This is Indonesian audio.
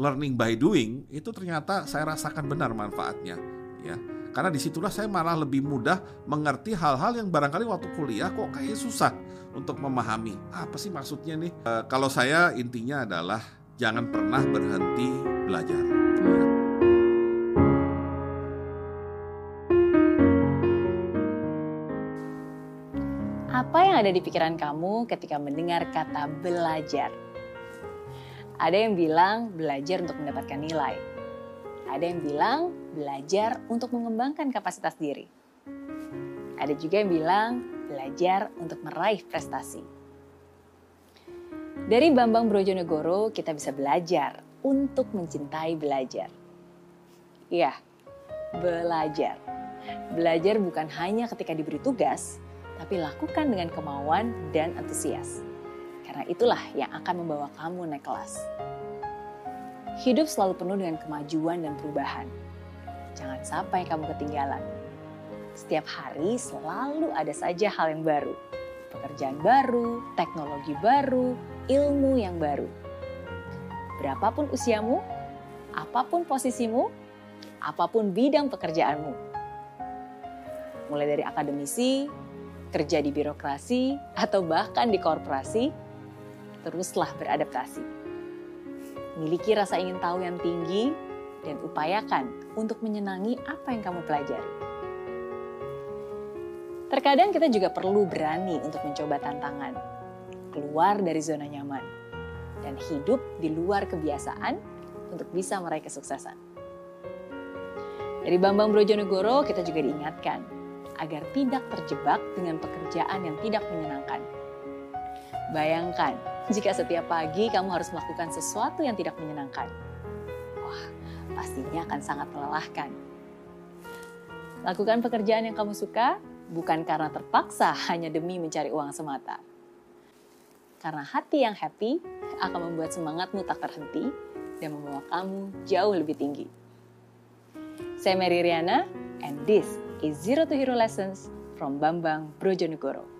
learning by doing itu ternyata saya rasakan benar manfaatnya ya karena di situlah saya malah lebih mudah mengerti hal-hal yang barangkali waktu kuliah kok kayak susah untuk memahami apa sih maksudnya nih e, kalau saya intinya adalah jangan pernah berhenti belajar ya. Apa yang ada di pikiran kamu ketika mendengar kata belajar? Ada yang bilang belajar untuk mendapatkan nilai. Ada yang bilang belajar untuk mengembangkan kapasitas diri. Ada juga yang bilang belajar untuk meraih prestasi. Dari Bambang Brojonegoro kita bisa belajar untuk mencintai belajar. Iya, belajar. Belajar bukan hanya ketika diberi tugas, tapi lakukan dengan kemauan dan antusias. Karena itulah yang akan membawa kamu naik kelas. Hidup selalu penuh dengan kemajuan dan perubahan. Jangan sampai kamu ketinggalan. Setiap hari selalu ada saja hal yang baru. Pekerjaan baru, teknologi baru, ilmu yang baru. Berapapun usiamu, apa pun posisimu, apa pun bidang pekerjaanmu. Mulai dari akademisi, kerja di birokrasi, atau bahkan di korporasi, teruslah beradaptasi. Miliki rasa ingin tahu yang tinggi dan upayakan untuk menyenangi apa yang kamu pelajari. Terkadang kita juga perlu berani untuk mencoba tantangan, keluar dari zona nyaman, dan hidup di luar kebiasaan untuk bisa meraih kesuksesan. Dari Bambang Brojonegoro kita juga diingatkan agar tidak terjebak dengan pekerjaan yang tidak menyenangkan. Bayangkan, jika setiap pagi kamu harus melakukan sesuatu yang tidak menyenangkan. Wah, pastinya akan sangat melelahkan. Lakukan pekerjaan yang kamu suka bukan karena terpaksa hanya demi mencari uang semata. Karena hati yang happy akan membuat semangatmu tak terhenti dan membawa kamu jauh lebih tinggi. Saya Mary Riana, and this is Zero to Hero Lessons from Bambang Brojonegoro.